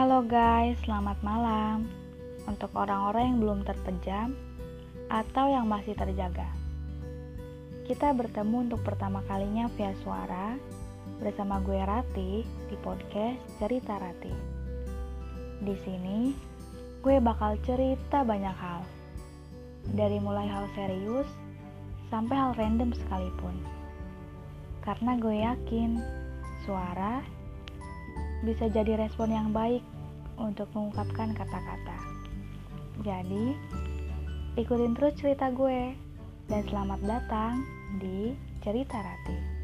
Halo guys, selamat malam. Untuk orang-orang yang belum terpejam atau yang masih terjaga. Kita bertemu untuk pertama kalinya via suara bersama gue Rati di podcast Cerita Rati. Di sini, gue bakal cerita banyak hal. Dari mulai hal serius sampai hal random sekalipun. Karena gue yakin suara bisa jadi respon yang baik untuk mengungkapkan kata-kata. Jadi, ikutin terus cerita gue dan selamat datang di Cerita Rati.